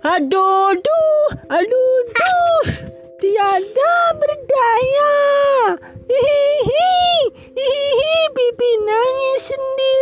Aduh, aduh, aduh, aduh. tiada berdaya. Hihihi, hihihi, bibi nangis sendiri.